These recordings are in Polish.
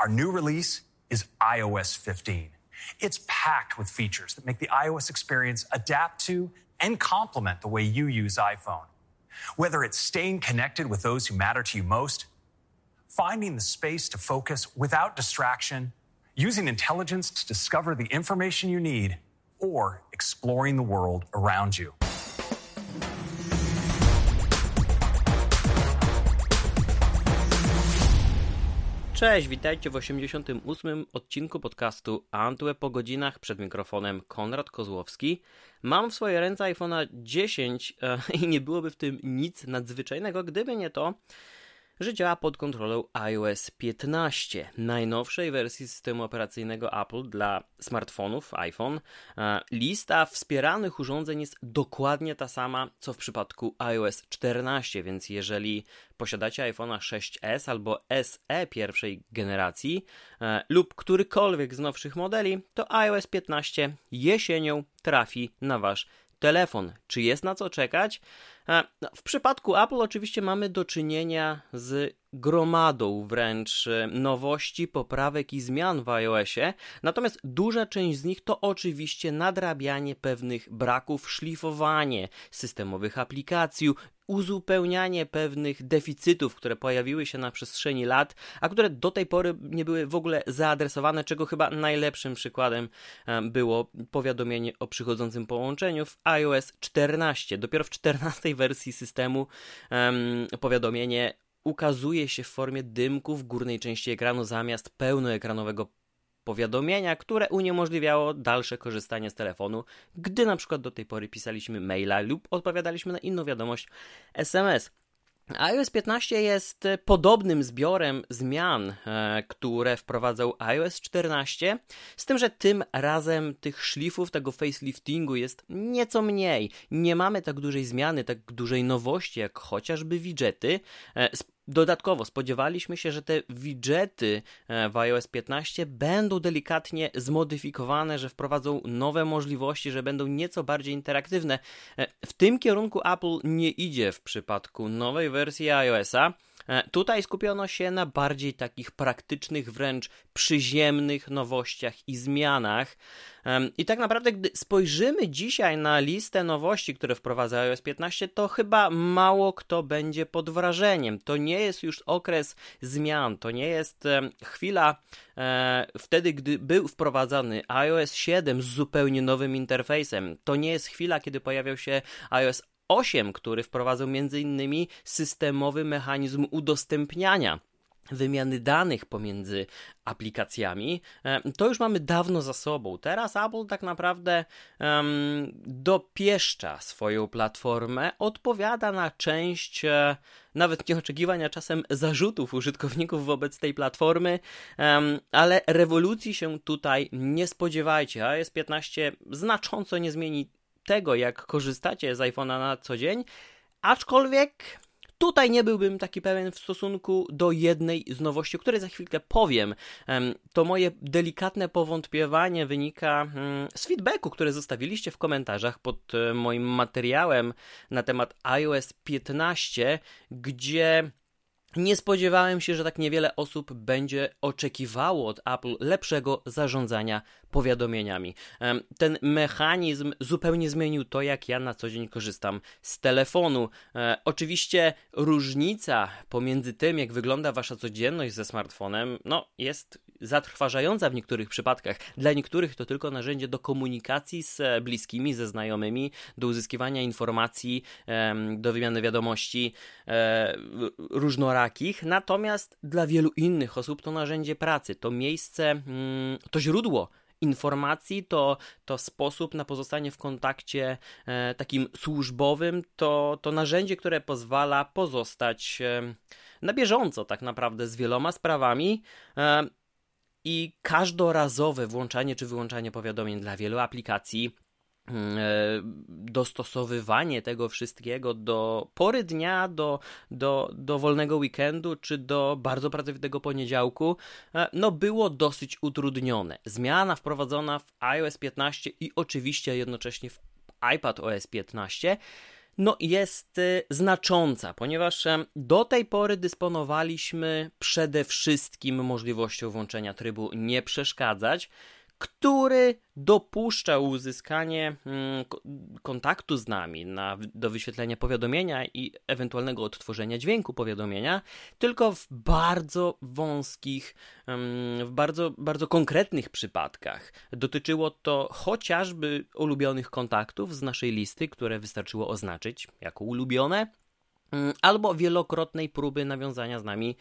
Our new release is iOS 15. It's packed with features that make the iOS experience adapt to and complement the way you use iPhone. Whether it's staying connected with those who matter to you most, finding the space to focus without distraction, using intelligence to discover the information you need, or exploring the world around you. Cześć, witajcie w 88. odcinku podcastu Antweb po godzinach przed mikrofonem Konrad Kozłowski. Mam w swojej ręce iPhone'a 10 e, i nie byłoby w tym nic nadzwyczajnego, gdyby nie to, że działa pod kontrolą iOS 15, najnowszej wersji systemu operacyjnego Apple dla smartfonów iPhone. E, lista wspieranych urządzeń jest dokładnie ta sama, co w przypadku iOS 14, więc jeżeli posiadacie iPhone'a 6s albo SE pierwszej generacji e, lub którykolwiek z nowszych modeli, to iOS 15 jesienią trafi na wasz telefon. Czy jest na co czekać? E, no, w przypadku Apple oczywiście mamy do czynienia z gromadą wręcz e, nowości, poprawek i zmian w iOSie, natomiast duża część z nich to oczywiście nadrabianie pewnych braków, szlifowanie systemowych aplikacji, uzupełnianie pewnych deficytów, które pojawiły się na przestrzeni lat, a które do tej pory nie były w ogóle zaadresowane, czego chyba najlepszym przykładem e, było powiadomienie o przychodzącym połączeniu w iOS 14. Dopiero w 14 wersji systemu powiadomienie ukazuje się w formie dymku w górnej części ekranu zamiast pełnoekranowego powiadomienia, które uniemożliwiało dalsze korzystanie z telefonu, gdy na przykład do tej pory pisaliśmy maila lub odpowiadaliśmy na inną wiadomość SMS iOS 15 jest podobnym zbiorem zmian, e, które wprowadzał iOS 14, z tym, że tym razem tych szlifów, tego faceliftingu jest nieco mniej. Nie mamy tak dużej zmiany, tak dużej nowości, jak chociażby widgety. Dodatkowo spodziewaliśmy się, że te widgety e, w iOS 15 będą delikatnie zmodyfikowane, że wprowadzą nowe możliwości, że będą nieco bardziej interaktywne. E, w tym kierunku Apple nie idzie w przypadku nowej wersji iOS-a. E, tutaj skupiono się na bardziej takich praktycznych, wręcz przyziemnych nowościach i zmianach. I tak naprawdę, gdy spojrzymy dzisiaj na listę nowości, które wprowadza iOS 15, to chyba mało kto będzie pod wrażeniem. To nie jest już okres zmian, to nie jest chwila e, wtedy, gdy był wprowadzany iOS 7 z zupełnie nowym interfejsem. To nie jest chwila, kiedy pojawiał się iOS 8, który wprowadzał m.in. systemowy mechanizm udostępniania wymiany danych pomiędzy aplikacjami, e, to już mamy dawno za sobą. Teraz Apple tak naprawdę um, dopieszcza swoją platformę, odpowiada na część e, nawet nieoczekiwań, a czasem zarzutów użytkowników wobec tej platformy, um, ale rewolucji się tutaj nie spodziewajcie. iOS 15 znacząco nie zmieni tego, jak korzystacie z iPhone'a na co dzień, aczkolwiek Tutaj nie byłbym taki pewien w stosunku do jednej z nowości, o której za chwilkę powiem. To moje delikatne powątpiewanie wynika mm, z feedbacku, który zostawiliście w komentarzach pod e, moim materiałem na temat iOS 15, gdzie nie spodziewałem się, że tak niewiele osób będzie oczekiwało od Apple lepszego zarządzania powiadomieniami. Ten mechanizm zupełnie zmienił to, jak ja na co dzień korzystam z telefonu. E, oczywiście różnica pomiędzy tym, jak wygląda wasza codzienność ze smartfonem, no jest zatrważająca w niektórych przypadkach. Dla niektórych to tylko narzędzie do komunikacji z bliskimi, ze znajomymi, do uzyskiwania informacji, do wymiany wiadomości e, różnorakich. Natomiast dla wielu innych osób to narzędzie pracy, to miejsce, mm, to źródło informacji, to, to sposób na pozostanie w kontakcie e, takim służbowym, to, to narzędzie, które pozwala pozostać e, na bieżąco tak naprawdę z wieloma sprawami. E, I każdorazowe włączanie czy wyłączanie powiadomień dla wielu aplikacji Mm, e, dostosowywanie tego wszystkiego do pory dnia, do, do, do wolnego weekendu, czy do bardzo pracowitego poniedziałku, e, no było dosyć utrudnione. Zmiana wprowadzona w iOS 15 i oczywiście jednocześnie w iPad OS 15 no, jest y, znacząca, ponieważ do tej pory dysponowaliśmy przede wszystkim możliwością włączenia trybu nie przeszkadzać, który dopuszczał uzyskanie mm, kontaktu z nami na, do wyświetlenia powiadomienia i ewentualnego odtworzenia dźwięku powiadomienia, tylko w bardzo wąskich, w bardzo, bardzo konkretnych przypadkach. Dotyczyło to chociażby ulubionych kontaktów z naszej listy, które wystarczyło oznaczyć jako ulubione, mm, albo wielokrotnej próby nawiązania z nami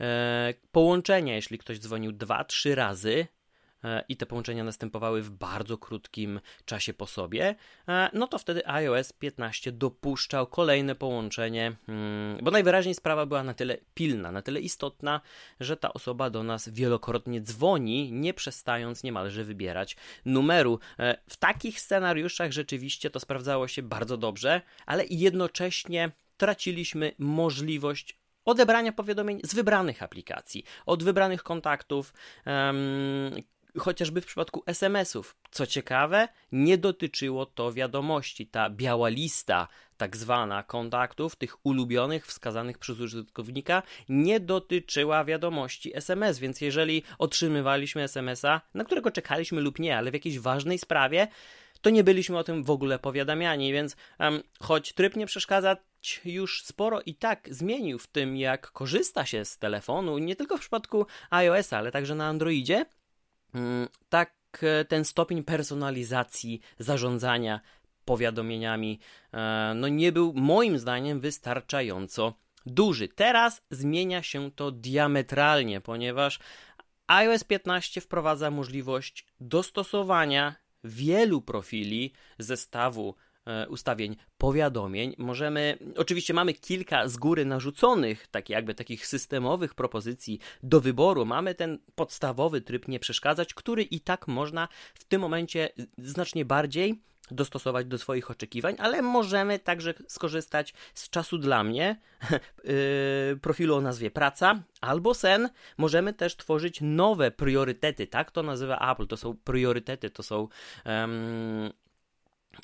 e, połączenia. Jeśli ktoś dzwonił dwa, trzy razy, i te połączenia następowały w bardzo krótkim czasie po sobie, e, no to wtedy iOS 15 dopuszczał kolejne połączenie, mm, bo najwyraźniej sprawa była na tyle pilna, na tyle istotna, że ta osoba do nas wielokrotnie dzwoni, nie przestając niemalże wybierać numeru. E, w takich scenariuszach rzeczywiście to sprawdzało się bardzo dobrze, ale jednocześnie traciliśmy możliwość odebrania powiadomień z wybranych aplikacji, od wybranych kontaktów, chociażby w przypadku SMS-ów. Co ciekawe, nie dotyczyło to wiadomości. Ta biała lista, tak zwana kontaktów, tych ulubionych, wskazanych przez użytkownika, nie dotyczyła wiadomości SMS, więc jeżeli otrzymywaliśmy SMS-a, na którego czekaliśmy lub nie, ale w jakiejś ważnej sprawie, to nie byliśmy o tym w ogóle powiadamiani, więc um, choć tryb nie przeszkadza, już sporo i tak zmienił w tym, jak korzysta się z telefonu, nie tylko w przypadku iOS-a, ale także na Androidzie, tak e, ten stopień personalizacji zarządzania powiadomieniami e, no nie był moim zdaniem wystarczająco duży. Teraz zmienia się to diametralnie, ponieważ iOS 15 wprowadza możliwość dostosowania wielu profili zestawu ustawień powiadomień. Możemy, oczywiście mamy kilka z góry narzuconych, tak jakby takich systemowych propozycji do wyboru. Mamy ten podstawowy tryb nie przeszkadzać, który i tak można w tym momencie znacznie bardziej dostosować do swoich oczekiwań, ale możemy także skorzystać z czasu dla mnie, yy, profilu o nazwie praca albo sen. Możemy też tworzyć nowe priorytety, tak to nazywa Apple. To są priorytety, to są um,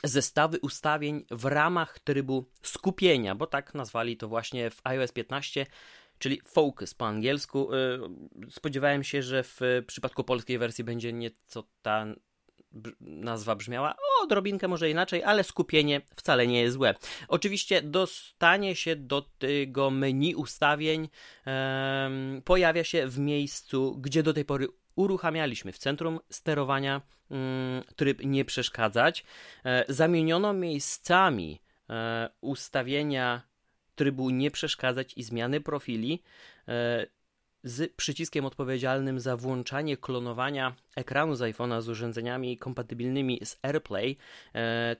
zestawy ustawień w ramach trybu skupienia, bo tak nazwali to właśnie w iOS 15 czyli Focus po angielsku. Y, spodziewałem się, że w przypadku polskiej wersji będzie nieco ta nazwa brzmiała odrobinkę może inaczej, ale skupienie wcale nie jest złe. Oczywiście dostanie się do tego menu ustawień um, pojawia się w miejscu, gdzie do tej pory uruchamialiśmy w centrum sterowania mm, tryb nie przeszkadzać. E, zamieniono miejscami e, ustawienia trybu nie przeszkadzać i zmiany profili e, z przyciskiem odpowiedzialnym za włączanie klonowania ekranu z iPhone'a z urządzeniami kompatybilnymi z AirPlay.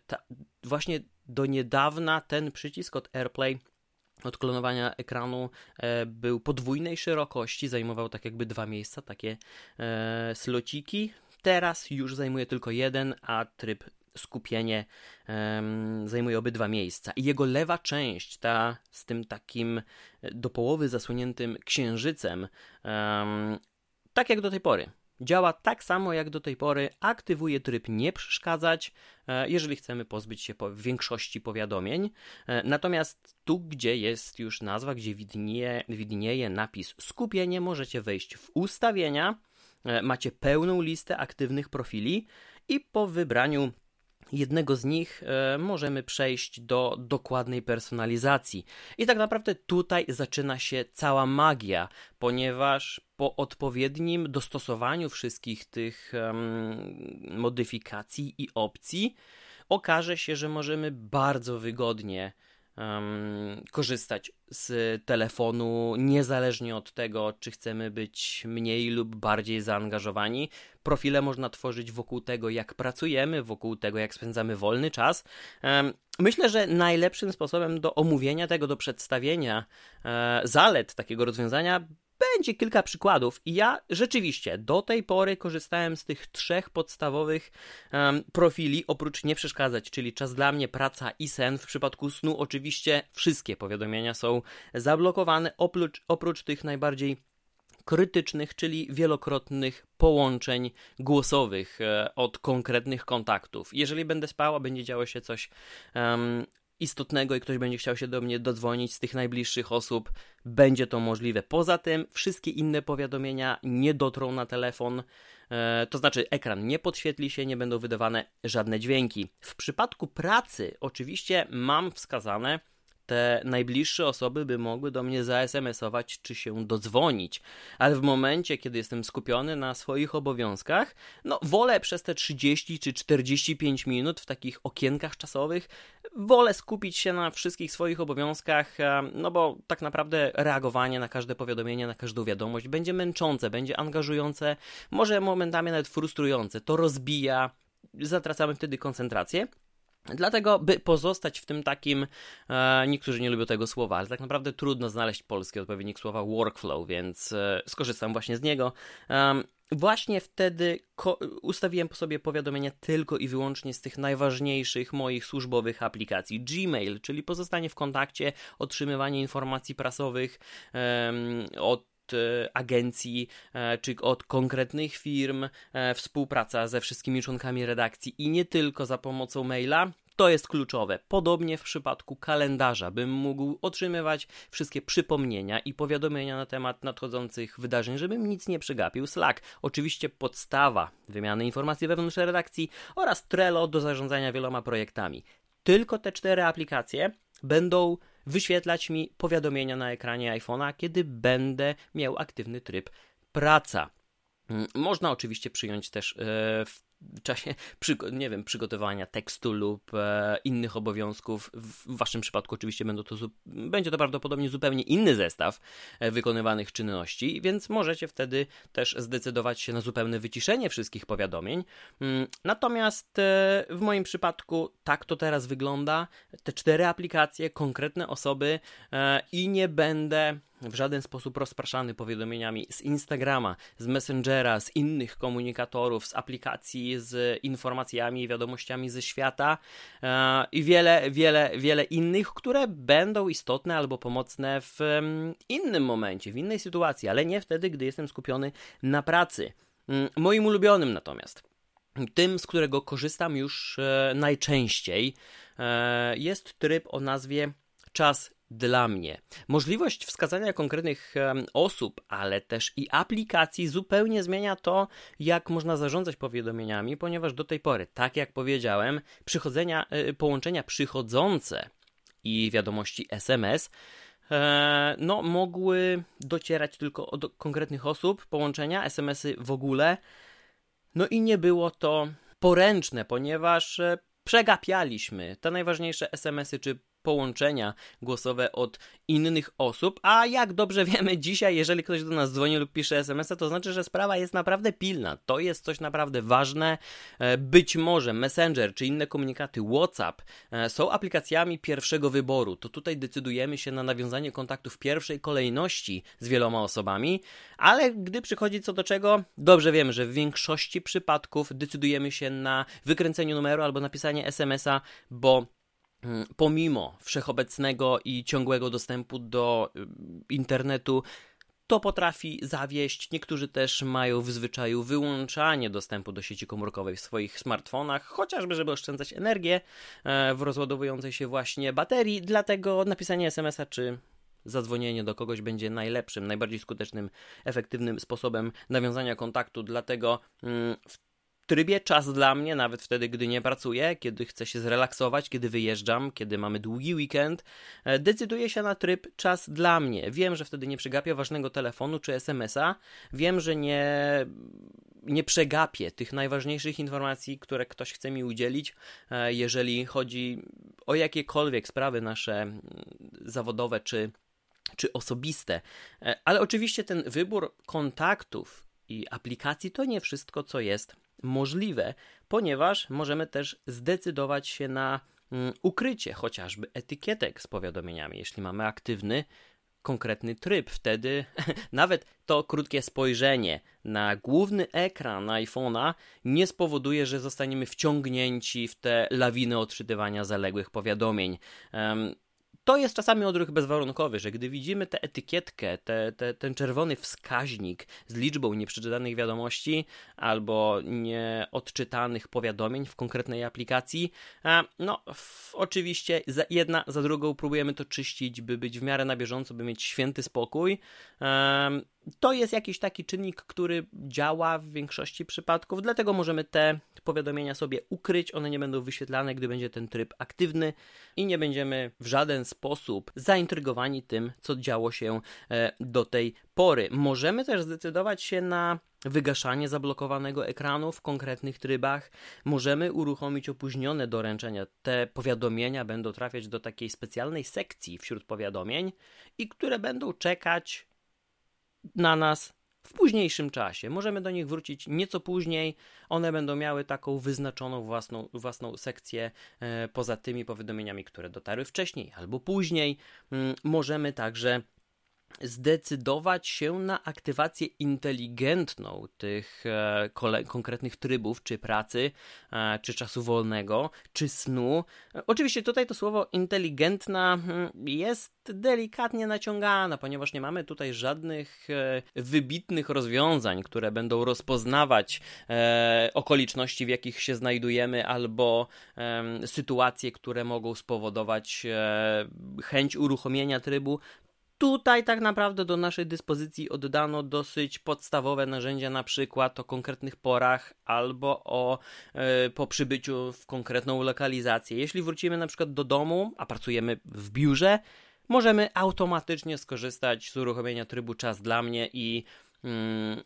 Ta, właśnie do niedawna ten przycisk od AirPlay od klonowania ekranu e, był podwójnej szerokości, zajmował tak jakby dwa miejsca, takie e, slociki. Teraz już zajmuje tylko jeden, a tryb skupienie um, zajmuje obydwa miejsca. I jego lewa część, ta z tym takim do połowy zasłoniętym księżycem, um, tak jak do tej pory, Działa tak samo jak do tej pory, aktywuje tryb nie przeszkadzać, e, jeżeli chcemy pozbyć się większości powiadomień. E, natomiast tu, gdzie jest już nazwa, gdzie widnieje, widnieje napis skupienie, możecie wejść w ustawienia, e, macie pełną listę aktywnych profili i po wybraniu jednego z nich e, możemy przejść do dokładnej personalizacji. I tak naprawdę tutaj zaczyna się cała magia, ponieważ po odpowiednim dostosowaniu wszystkich tych modyfikacji i opcji okaże się, że możemy bardzo wygodnie um, korzystać z telefonu, niezależnie od tego, czy chcemy być mniej lub bardziej zaangażowani. Profile można tworzyć wokół tego, jak pracujemy, wokół tego, jak spędzamy wolny czas. Um, myślę, że najlepszym sposobem do omówienia tego, do przedstawienia e, zalet takiego rozwiązania będzie kilka przykładów. I ja rzeczywiście do tej pory korzystałem z tych trzech podstawowych um, profili, oprócz nie przeszkadzać, czyli czas dla mnie, praca i sen. W przypadku snu oczywiście wszystkie powiadomienia są zablokowane, oprócz, oprócz tych najbardziej krytycznych, czyli wielokrotnych połączeń głosowych e, od konkretnych kontaktów. Jeżeli będę spała, będzie działo się coś um, istotnego i ktoś będzie chciał się do mnie dodzwonić z tych najbliższych osób, będzie to możliwe. Poza tym wszystkie inne powiadomienia nie dotrą na telefon, e, to znaczy ekran nie podświetli się, nie będą wydawane żadne dźwięki. W przypadku pracy oczywiście mam wskazane, te najbliższe osoby by mogły do mnie za-SMS-ować czy się dodzwonić, ale w momencie, kiedy jestem skupiony na swoich obowiązkach, no wolę przez te 30 czy 45 minut w takich okienkach czasowych, wolę skupić się na wszystkich swoich obowiązkach, e, no bo tak naprawdę reagowanie na każde powiadomienie, na każdą wiadomość będzie męczące, będzie angażujące, może momentami nawet frustrujące. To rozbija, zatracamy wtedy koncentrację. Dlatego, by pozostać w tym takim, e, niektórzy nie lubią tego słowa, ale tak naprawdę trudno znaleźć polski odpowiednik słowa workflow, więc e, skorzystam właśnie z niego. Właśnie wtedy ustawiłem po sobie powiadomienia tylko i wyłącznie z tych najważniejszych moich służbowych aplikacji. Gmail, czyli pozostanie w kontakcie, otrzymywanie informacji prasowych od E, agencji e, czy od konkretnych firm, e, współpraca ze wszystkimi członkami redakcji i nie tylko za pomocą maila. To jest kluczowe. Podobnie w przypadku kalendarza, bym mógł otrzymywać wszystkie przypomnienia i powiadomienia na temat nadchodzących wydarzeń, żebym nic nie przegapił. Slack, oczywiście podstawa wymiany informacji wewnątrz redakcji oraz Trello do zarządzania wieloma projektami. Tylko te cztery aplikacje będą wyświetlać mi powiadomienia na ekranie iPhone'a, kiedy będę miał aktywny tryb praca. Mm, można oczywiście przyjąć też e, w w czasie, nie wiem, przygotowania tekstu lub e, innych obowiązków. W waszym przypadku oczywiście będą to, będzie to prawdopodobnie zupełnie inny zestaw e, wykonywanych czynności, więc możecie wtedy też zdecydować się na zupełne wyciszenie wszystkich powiadomień. Mm, natomiast e, w moim przypadku tak to teraz wygląda. Te cztery aplikacje, konkretne osoby e, i nie będę w żaden sposób rozpraszany powiadomieniami z Instagrama, z Messengera, z innych komunikatorów, z aplikacji, z informacjami i wiadomościami ze świata e, i wiele, wiele, wiele innych, które będą istotne albo pomocne w innym momencie, w innej sytuacji, ale nie wtedy, gdy jestem skupiony na pracy. Mm, moim ulubionym natomiast, tym, z którego korzystam już e, najczęściej, e, jest tryb o nazwie czas dla mnie. Możliwość wskazania konkretnych osób, ale też i aplikacji zupełnie zmienia to, jak można zarządzać powiadomieniami, ponieważ do tej pory, tak jak powiedziałem, przychodzenia, e, połączenia przychodzące i wiadomości SMS e, no, mogły docierać tylko do konkretnych osób, połączenia, SMSy w ogóle. No i nie było to poręczne, ponieważ e, przegapialiśmy te najważniejsze SMSy czy połączenia głosowe od innych osób, a jak dobrze wiemy dzisiaj, jeżeli ktoś do nas dzwoni lub pisze SMS-a, to znaczy, że sprawa jest naprawdę pilna. To jest coś naprawdę ważne. E, być może Messenger czy inne komunikaty WhatsApp e, są aplikacjami pierwszego wyboru. To tutaj decydujemy się na nawiązanie kontaktu w pierwszej kolejności z wieloma osobami, ale gdy przychodzi co do czego, dobrze wiemy, że w większości przypadków decydujemy się na wykręcenie numeru albo napisanie SMS-a, bo pomimo wszechobecnego i ciągłego dostępu do y, internetu, to potrafi zawieść. Niektórzy też mają w zwyczaju wyłączanie dostępu do sieci komórkowej w swoich smartfonach, chociażby żeby oszczędzać energię e, w rozładowującej się właśnie baterii. Dlatego napisanie SMS-a czy zadzwonienie do kogoś będzie najlepszym, najbardziej skutecznym, efektywnym sposobem nawiązania kontaktu. Dlatego mm, w trybie czas dla mnie, nawet wtedy, gdy nie pracuję, kiedy chcę się zrelaksować, kiedy wyjeżdżam, kiedy mamy długi weekend, e, decyduję się na tryb czas dla mnie. Wiem, że wtedy nie przegapię ważnego telefonu czy SMS-a, wiem, że nie, nie przegapię tych najważniejszych informacji, które ktoś chce mi udzielić, e, jeżeli chodzi o jakiekolwiek sprawy nasze zawodowe czy, czy osobiste. E, ale oczywiście ten wybór kontaktów i aplikacji to nie wszystko, co jest możliwe, ponieważ możemy też zdecydować się na mm, ukrycie chociażby etykietek z powiadomieniami, jeśli mamy aktywny konkretny tryb. Wtedy nawet to krótkie spojrzenie na główny ekran iPhone'a nie spowoduje, że zostaniemy wciągnięci w te lawiny odczytywania zaległych powiadomień. To jest czasami odruch bezwarunkowy, że gdy widzimy tę etykietkę, te, te, ten czerwony wskaźnik z liczbą nieprzeczytanych wiadomości albo nieodczytanych powiadomień w konkretnej aplikacji, no oczywiście za, jedna za drugą próbujemy to czyścić, by być w miarę na bieżąco, by mieć święty spokój. To jest jakiś taki czynnik, który działa w większości przypadków, dlatego możemy te powiadomienia sobie ukryć, one nie będą wyświetlane, gdy będzie ten tryb aktywny i nie będziemy w żaden sposób zaintrygowani tym, co działo się e, do tej pory. Możemy też zdecydować się na wygaszanie zablokowanego ekranu w konkretnych trybach. Możemy uruchomić opóźnione doręczenia. Te powiadomienia będą trafiać do takiej specjalnej sekcji wśród powiadomień i które będą czekać na nas w późniejszym czasie. Możemy do nich wrócić nieco później. One będą miały taką wyznaczoną własną, własną sekcję e, poza tymi powiadomieniami, które dotarły wcześniej albo później. Mm, możemy także zdecydować się na aktywację inteligentną tych e, konkretnych trybów, czy pracy, e, czy czasu wolnego, czy snu. Oczywiście tutaj to słowo inteligentna hmm, jest delikatnie naciągana, ponieważ nie mamy tutaj żadnych e, wybitnych rozwiązań, które będą rozpoznawać okoliczności, w jakich się znajdujemy, albo sytuacje, które mogą spowodować chęć uruchomienia trybu. Tutaj tak naprawdę do naszej dyspozycji oddano dosyć podstawowe narzędzia, na przykład o konkretnych porach albo o, e, po przybyciu w konkretną lokalizację. Jeśli wrócimy na przykład do domu, a pracujemy w biurze, możemy automatycznie skorzystać z uruchomienia trybu czas dla mnie i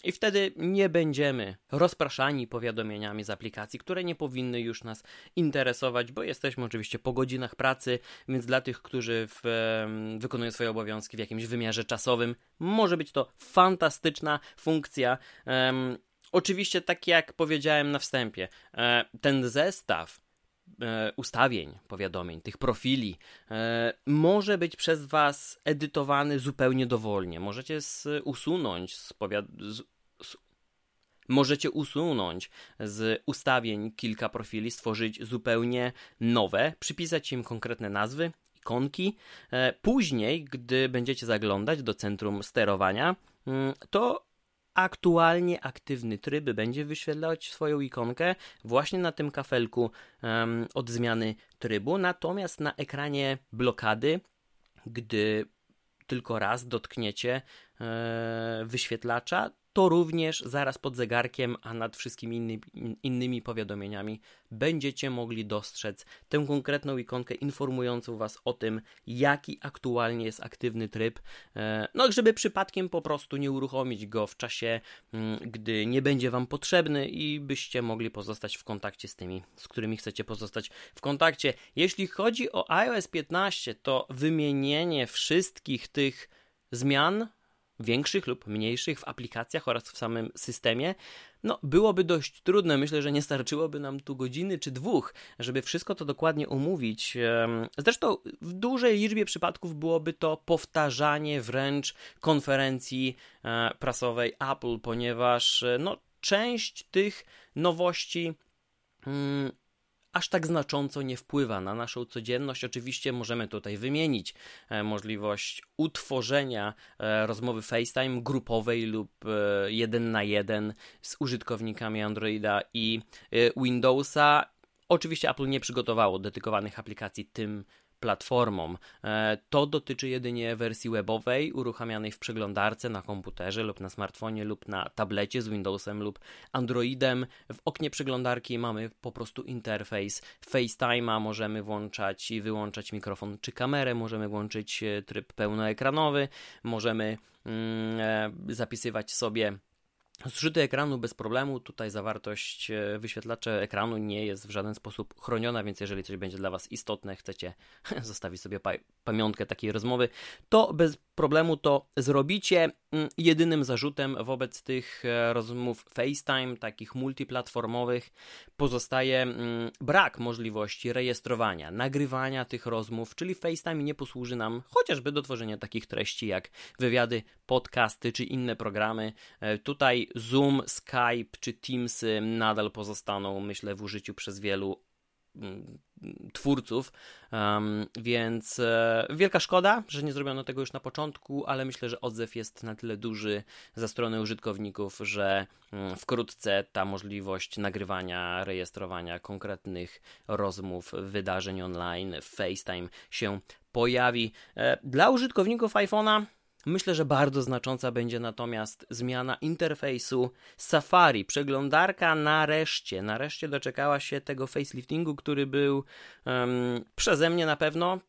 I wtedy nie będziemy rozpraszani powiadomieniami z aplikacji, które nie powinny już nas interesować, bo jesteśmy oczywiście po godzinach pracy, więc dla tych, którzy w, wykonują swoje obowiązki w jakimś wymiarze czasowym, może być to fantastyczna funkcja. Oczywiście, tak jak powiedziałem na wstępie, e, ten zestaw ustawień powiadomień, tych profili, e, może być przez Was edytowany zupełnie dowolnie. Możecie z, usunąć z, z, z Możecie usunąć z ustawień kilka profili, stworzyć zupełnie nowe, przypisać im konkretne nazwy, ikonki. E, później, gdy będziecie zaglądać do centrum sterowania, mm, to aktualnie aktywny tryb będzie wyświetlać swoją ikonkę właśnie na tym kafelku um, od zmiany trybu, natomiast na ekranie blokady, gdy tylko raz dotkniecie wyświetlacza, to również zaraz pod zegarkiem, a nad wszystkimi inny, innymi powiadomieniami będziecie mogli dostrzec tę konkretną ikonkę informującą Was o tym, jaki aktualnie jest aktywny tryb. E, no, żeby przypadkiem po prostu nie uruchomić go w czasie, mm, gdy nie będzie Wam potrzebny i byście mogli pozostać w kontakcie z tymi, z którymi chcecie pozostać w kontakcie. Jeśli chodzi o iOS 15, to wymienienie wszystkich tych zmian większych lub mniejszych w aplikacjach oraz w samym systemie, no byłoby dość trudne. Myślę, że nie starczyłoby nam tu godziny czy dwóch, żeby wszystko to dokładnie omówić. Zresztą w dużej liczbie przypadków byłoby to powtarzanie wręcz konferencji e, prasowej Apple, ponieważ e, no, część tych nowości mm, aż tak znacząco nie wpływa na naszą codzienność. Oczywiście możemy tutaj wymienić e, możliwość utworzenia e, rozmowy FaceTime grupowej lub e, jeden na jeden z użytkownikami Androida i Windowsa. Oczywiście Apple nie przygotowało dedykowanych aplikacji tym platformom. E, to dotyczy jedynie wersji webowej uruchamianej w przeglądarce na komputerze lub na smartfonie lub na tablecie z Windowsem lub Androidem. W oknie przeglądarki mamy po prostu interfejs FaceTime'a, możemy włączać i wyłączać mikrofon czy kamerę, możemy włączyć e, tryb pełnoekranowy, możemy mm, e, zapisywać sobie Zrzuty ekranu bez problemu, tutaj zawartość e, wyświetlacze ekranu nie jest w żaden sposób chroniona, więc jeżeli coś będzie dla Was istotne, chcecie zostawić sobie pamiątkę takiej rozmowy, to bez problemu to zrobicie. Mm, jedynym zarzutem wobec tych e, rozmów FaceTime, takich multiplatformowych, pozostaje mm, brak możliwości rejestrowania, nagrywania tych rozmów, czyli FaceTime nie posłuży nam chociażby do tworzenia takich treści jak wywiady, podcasty czy inne programy. E, tutaj Zoom, Skype czy Teamsy nadal pozostaną, myślę, w użyciu przez wielu twórców, um, więc e, wielka szkoda, że nie zrobiono tego już na początku, ale myślę, że odzew jest na tyle duży ze strony użytkowników, że um, wkrótce ta możliwość nagrywania, rejestrowania konkretnych rozmów, wydarzeń online, FaceTime się pojawi. E, dla użytkowników iPhone'a Myślę, że bardzo znacząca będzie natomiast zmiana interfejsu Safari. Przeglądarka nareszcie, nareszcie doczekała się tego faceliftingu, który był um, przeze mnie na pewno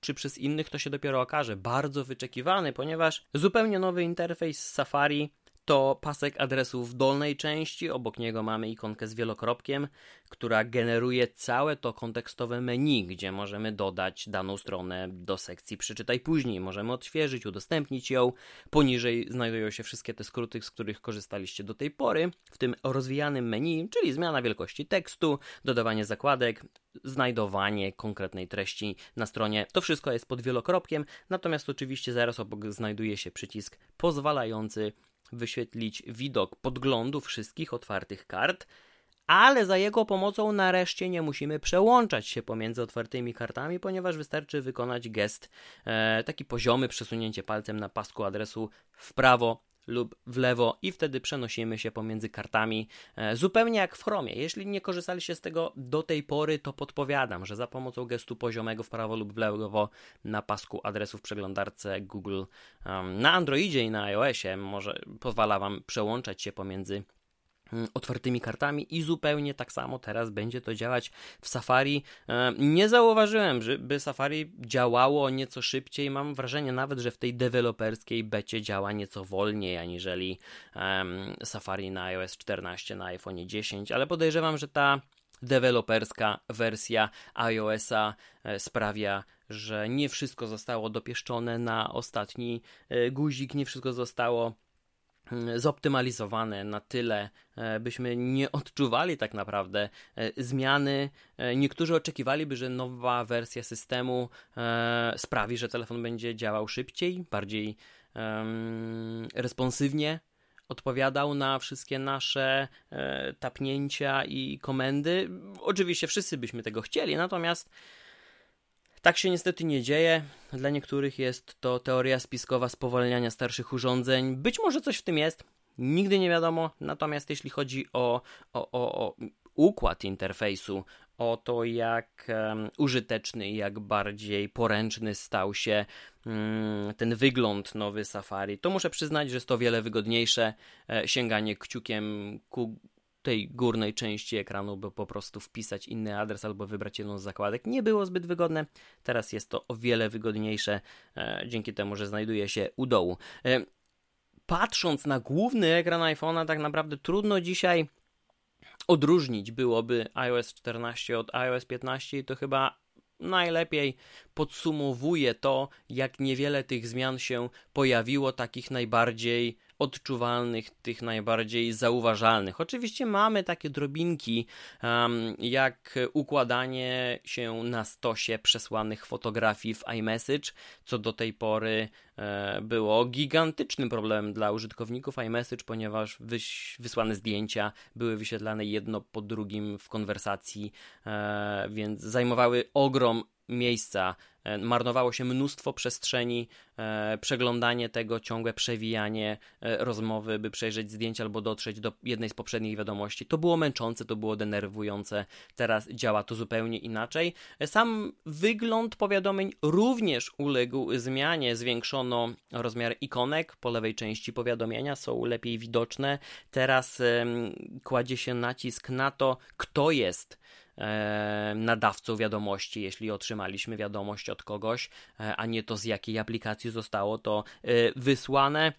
czy przez innych to się dopiero okaże, bardzo wyczekiwany, ponieważ zupełnie nowy interfejs Safari to pasek adresu w dolnej części, obok niego mamy ikonkę z wielokropkiem, która generuje całe to kontekstowe menu, gdzie możemy dodać daną stronę do sekcji przeczytaj później, możemy odświeżyć, udostępnić ją. Poniżej znajdują się wszystkie te skróty, z których korzystaliście do tej pory, w tym rozwijanym menu, czyli zmiana wielkości tekstu, dodawanie zakładek, znajdowanie konkretnej treści na stronie. To wszystko jest pod wielokropkiem, natomiast oczywiście zaraz obok znajduje się przycisk pozwalający wyświetlić widok podglądu wszystkich otwartych kart, ale za jego pomocą nareszcie nie musimy przełączać się pomiędzy otwartymi kartami, ponieważ wystarczy wykonać gest, e, taki poziomy przesunięcie palcem na pasku adresu w prawo lub w lewo i wtedy przenosimy się pomiędzy kartami e, zupełnie jak w Chromie. Jeśli nie korzystaliście z tego do tej pory, to podpowiadam, że za pomocą gestu poziomego w prawo lub w lewo na pasku adresów przeglądarce Google na Androidzie i na iOSie może pozwala Wam przełączać się pomiędzy otwartymi kartami i zupełnie tak samo teraz będzie to działać w Safari. E, nie zauważyłem, żeby Safari działało nieco szybciej. Mam wrażenie nawet, że w tej deweloperskiej becie działa nieco wolniej aniżeli Safari na iOS 14, na iPhone 10, ale podejrzewam, że ta deweloperska wersja iOS-a e, sprawia, że nie wszystko zostało dopieszczone na ostatni e, guzik, nie wszystko zostało zoptymalizowane na tyle, e, byśmy nie odczuwali tak naprawdę e, zmiany. E, niektórzy oczekiwaliby, że nowa wersja systemu sprawi, że telefon będzie działał szybciej, bardziej responsywnie, odpowiadał na wszystkie nasze tapnięcia i komendy. Oczywiście wszyscy byśmy tego chcieli, natomiast tak się niestety nie dzieje. Dla niektórych jest to teoria spiskowa spowalniania starszych urządzeń. Być może coś w tym jest, nigdy nie wiadomo. Natomiast jeśli chodzi o, o, o, o układ interfejsu, o to, jak um, użyteczny i jak bardziej poręczny stał się um, ten wygląd nowy Safari, to muszę przyznać, że jest to wiele wygodniejsze. E, sięganie kciukiem ku tej górnej części ekranu, by po prostu wpisać inny adres albo wybrać jedną z zakładek, nie było zbyt wygodne. Teraz jest to o wiele wygodniejsze e, dzięki temu, że znajduje się u dołu. E, patrząc na główny ekran iPhone'a, tak naprawdę trudno dzisiaj odróżnić byłoby iOS 14 od iOS 15 to chyba najlepiej podsumowuje to, jak niewiele tych zmian się pojawiło, takich najbardziej odczuwalnych, tych najbardziej zauważalnych. Oczywiście mamy takie drobinki, jak układanie się na stosie przesłanych fotografii w iMessage, co do tej pory e, było gigantycznym problemem dla użytkowników iMessage, ponieważ wysłane zdjęcia były wyświetlane jedno po drugim w konwersacji, e, więc zajmowały ogrom miejsca E, marnowało się mnóstwo przestrzeni, e, przeglądanie tego, ciągłe przewijanie e, rozmowy, by przejrzeć zdjęcia albo dotrzeć do jednej z poprzednich wiadomości. To było męczące, to było denerwujące. Teraz działa to zupełnie inaczej. Sam wygląd powiadomień również uległ zmianie. Zwiększono rozmiar ikonek po lewej części powiadomienia, są lepiej widoczne. Teraz kładzie się nacisk na to, kto jest nadawcą wiadomości, jeśli otrzymaliśmy wiadomość od kogoś, e, a nie to z jakiej aplikacji zostało to e, wysłane.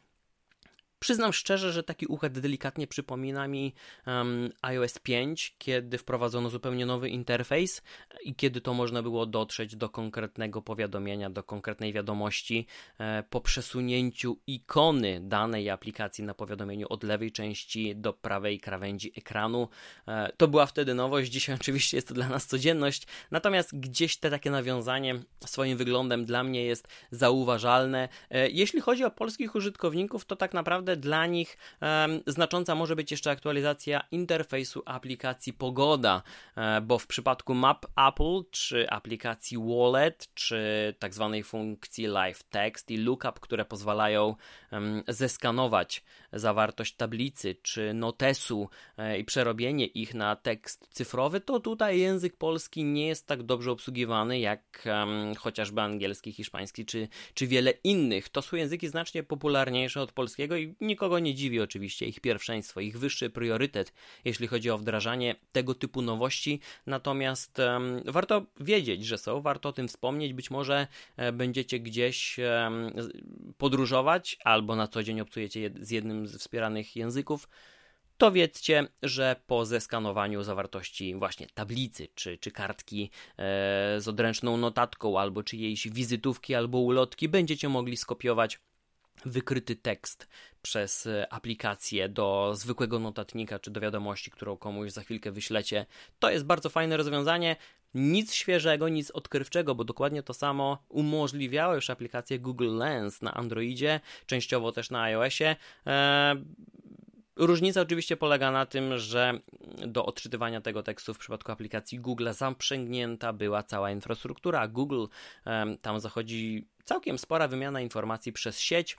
Przyznam szczerze, że taki układ delikatnie przypomina mi um, iOS 5, kiedy wprowadzono zupełnie nowy interfejs i kiedy to można było dotrzeć do konkretnego powiadomienia, do konkretnej wiadomości e, po przesunięciu ikony danej aplikacji na powiadomieniu od lewej części do prawej krawędzi ekranu. E, to była wtedy nowość, dzisiaj oczywiście jest to dla nas codzienność, natomiast gdzieś te takie nawiązanie swoim wyglądem dla mnie jest zauważalne. E, jeśli chodzi o polskich użytkowników, to tak naprawdę naprawdę dla nich um, znacząca może być jeszcze aktualizacja interfejsu aplikacji Pogoda, um, bo w przypadku Map Apple, czy aplikacji Wallet, czy tak zwanej funkcji Live Text i Lookup, które pozwalają um, zeskanować zawartość tablicy, czy notesu um, i przerobienie ich na tekst cyfrowy, to tutaj język polski nie jest tak dobrze obsługiwany jak chociażby angielski, hiszpański, czy, czy wiele innych. To są języki znacznie popularniejsze od polskiego i nikogo nie dziwi oczywiście ich pierwszeństwo, ich wyższy priorytet, jeśli chodzi o wdrażanie tego typu nowości. Natomiast um, warto wiedzieć, że są, warto o tym wspomnieć. Być może e, będziecie gdzieś um, podróżować albo na co dzień obcujecie jed z jednym z wspieranych języków to wiedzcie, że po zeskanowaniu zawartości właśnie tablicy czy, czy kartki e, z odręczną notatką albo czyjejś wizytówki albo ulotki będziecie mogli skopiować wykryty tekst przez e, aplikację do zwykłego notatnika czy do wiadomości, którą komuś za chwilkę wyślecie. To jest bardzo fajne rozwiązanie. Nic świeżego, nic odkrywczego, bo dokładnie to samo umożliwiała już aplikację Google Lens na Androidzie, częściowo też na iOSie. Eee, Różnica oczywiście polega na tym, że do odczytywania tego tekstu w przypadku aplikacji Google zaprzęgnięta była cała infrastruktura. Google tam zachodzi całkiem spora wymiana informacji przez sieć.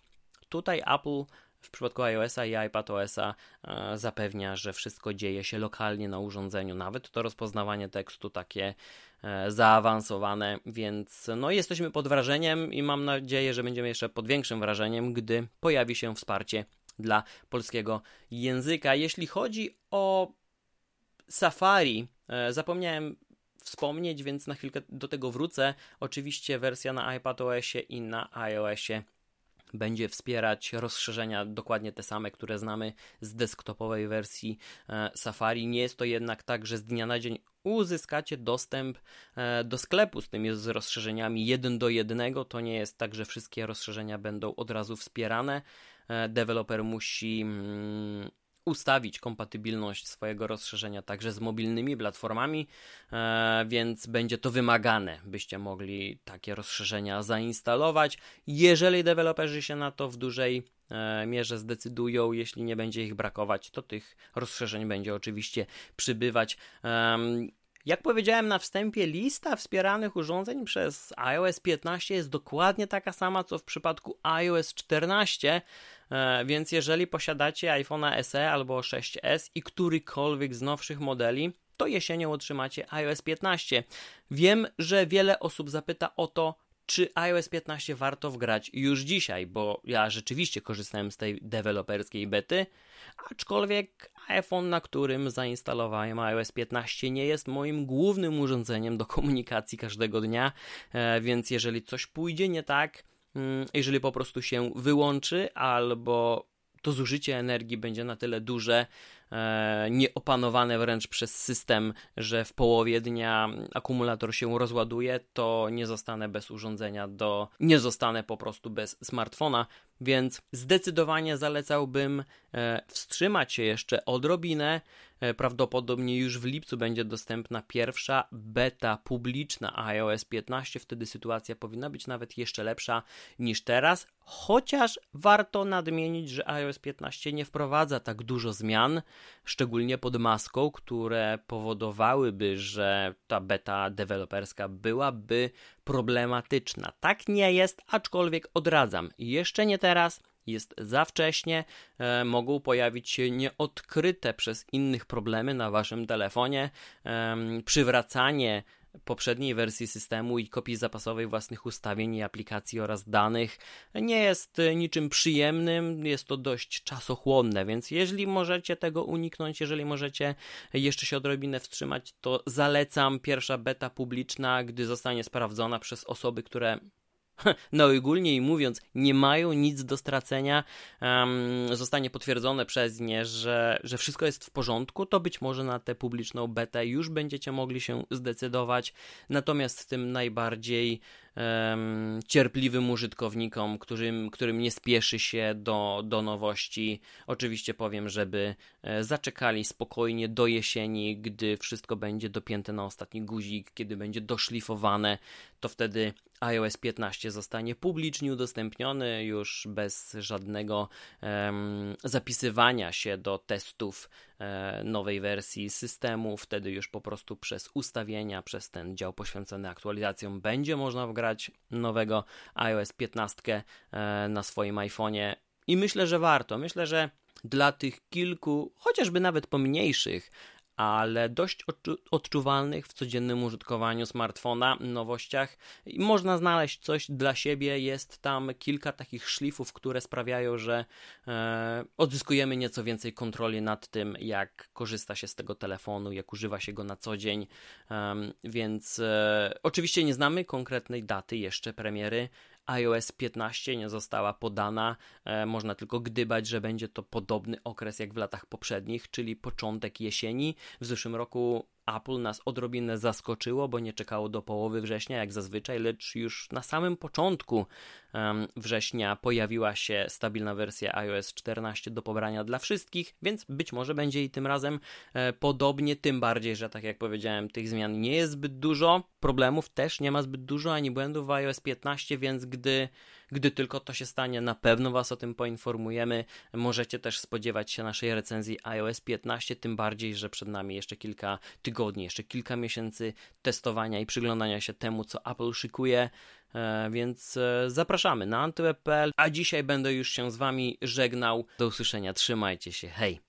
Tutaj Apple w przypadku iOS-a i iPadOS-a e, zapewnia, że wszystko dzieje się lokalnie na urządzeniu, nawet to rozpoznawanie tekstu takie e, zaawansowane, więc no jesteśmy pod wrażeniem i mam nadzieję, że będziemy jeszcze pod większym wrażeniem, gdy pojawi się wsparcie dla polskiego języka. Jeśli chodzi o Safari, e, zapomniałem wspomnieć, więc na chwilkę do tego wrócę. Oczywiście wersja na iPadOSie i na iOSie będzie wspierać rozszerzenia dokładnie te same, które znamy z desktopowej wersji e, Safari. Nie jest to jednak tak, że z dnia na dzień uzyskacie dostęp e, do sklepu z tymi rozszerzeniami 1 do 1. To nie jest tak, że wszystkie rozszerzenia będą od razu wspierane. E, deweloper musi mm, ustawić kompatybilność swojego rozszerzenia także z mobilnymi platformami, e, więc będzie to wymagane, byście mogli takie rozszerzenia zainstalować. Jeżeli deweloperzy się na to w dużej e, mierze zdecydują, jeśli nie będzie ich brakować, to tych rozszerzeń będzie oczywiście przybywać. Jak powiedziałem na wstępie, lista wspieranych urządzeń przez iOS 15 jest dokładnie taka sama, co w przypadku iOS 14, e, więc jeżeli posiadacie iPhone'a SE albo 6s i którykolwiek z nowszych modeli, to jesienią otrzymacie iOS 15. Wiem, że wiele osób zapyta o to, czy iOS 15 warto wgrać już dzisiaj, bo ja rzeczywiście korzystałem z tej deweloperskiej bety, aczkolwiek iPhone, na którym zainstalowałem iOS 15 nie jest moim głównym urządzeniem do komunikacji każdego dnia, e, więc jeżeli coś pójdzie nie tak, jeżeli po prostu się wyłączy albo to zużycie energii będzie na tyle duże, nieopanowane wręcz przez system, że w połowie dnia akumulator się rozładuje, to nie zostanę bez urządzenia do, nie zostanę po prostu bez smartfona, więc zdecydowanie zalecałbym e, wstrzymać się jeszcze odrobinę. E, prawdopodobnie już w lipcu będzie dostępna pierwsza beta publiczna iOS 15. Wtedy sytuacja powinna być nawet jeszcze lepsza niż teraz. Chociaż warto nadmienić, że iOS 15 nie wprowadza tak dużo zmian, szczególnie pod maską, które powodowałyby, że ta beta deweloperska byłaby problematyczna. Tak nie jest, aczkolwiek odradzam. Jeszcze nie teraz, jest za wcześnie, e, mogą pojawić się nieodkryte przez innych problemy na waszym telefonie, e, przywracanie poprzedniej wersji systemu i kopii zapasowej własnych ustawień i aplikacji oraz danych nie jest niczym przyjemnym, jest to dość czasochłonne, więc jeżeli możecie tego uniknąć, jeżeli możecie jeszcze się odrobinę wstrzymać, to zalecam pierwsza beta publiczna, gdy zostanie sprawdzona przez osoby, które no ogólnie mówiąc, nie mają nic do stracenia, um, zostanie potwierdzone przez nie, że, że wszystko jest w porządku, to być może na tę publiczną betę już będziecie mogli się zdecydować. Natomiast w tym najbardziej um, cierpliwym użytkownikom, którym, którym nie spieszy się do, do nowości. Oczywiście powiem, żeby e, zaczekali spokojnie do jesieni, gdy wszystko będzie dopięte na ostatni guzik, kiedy będzie doszlifowane, to wtedy iOS 15 zostanie publicznie udostępniony już bez żadnego um, zapisywania się do testów nowej wersji systemu. Wtedy już po prostu przez ustawienia, przez ten dział poświęcony aktualizacjom będzie można wgrać nowego iOS 15 e, na swoim iPhone'ie i myślę, że warto. Myślę, że dla tych kilku, chociażby nawet pomniejszych ale dość odczuwalnych w codziennym użytkowaniu smartfona, nowościach. Można znaleźć coś dla siebie. Jest tam kilka takich szlifów, które sprawiają, że e, odzyskujemy nieco więcej kontroli nad tym, jak korzysta się z tego telefonu, jak używa się go na co dzień. E, więc e, oczywiście nie znamy konkretnej daty jeszcze premiery, iOS 15 nie została podana. E, można tylko gdybać, że będzie to podobny okres jak w latach poprzednich, czyli początek jesieni. W zeszłym roku Apple nas odrobinę zaskoczyło, bo nie czekało do połowy września jak zazwyczaj, lecz już na samym początku września pojawiła się stabilna wersja iOS 14 do pobrania dla wszystkich, więc być może będzie i tym razem e, podobnie, tym bardziej, że tak jak powiedziałem, tych zmian nie jest zbyt dużo, problemów też nie ma zbyt dużo, ani błędów w iOS 15, więc gdy gdy tylko to się stanie, na pewno Was o tym poinformujemy. Możecie też spodziewać się naszej recenzji iOS 15, tym bardziej, że przed nami jeszcze kilka tygodni, jeszcze kilka miesięcy testowania i przyglądania się temu, co Apple szykuje. E, więc e, zapraszamy na antyweb.pl, a dzisiaj będę już się z Wami żegnał. Do usłyszenia, trzymajcie się, hej!